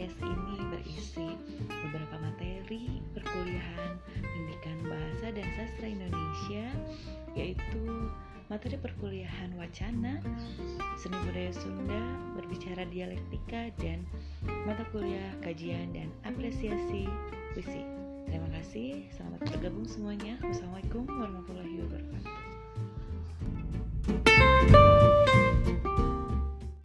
podcast ini berisi beberapa materi perkuliahan pendidikan bahasa dan sastra Indonesia yaitu materi perkuliahan wacana, seni budaya Sunda, berbicara dialektika, dan mata kuliah kajian dan apresiasi puisi. Terima kasih, selamat bergabung semuanya. Wassalamualaikum warahmatullahi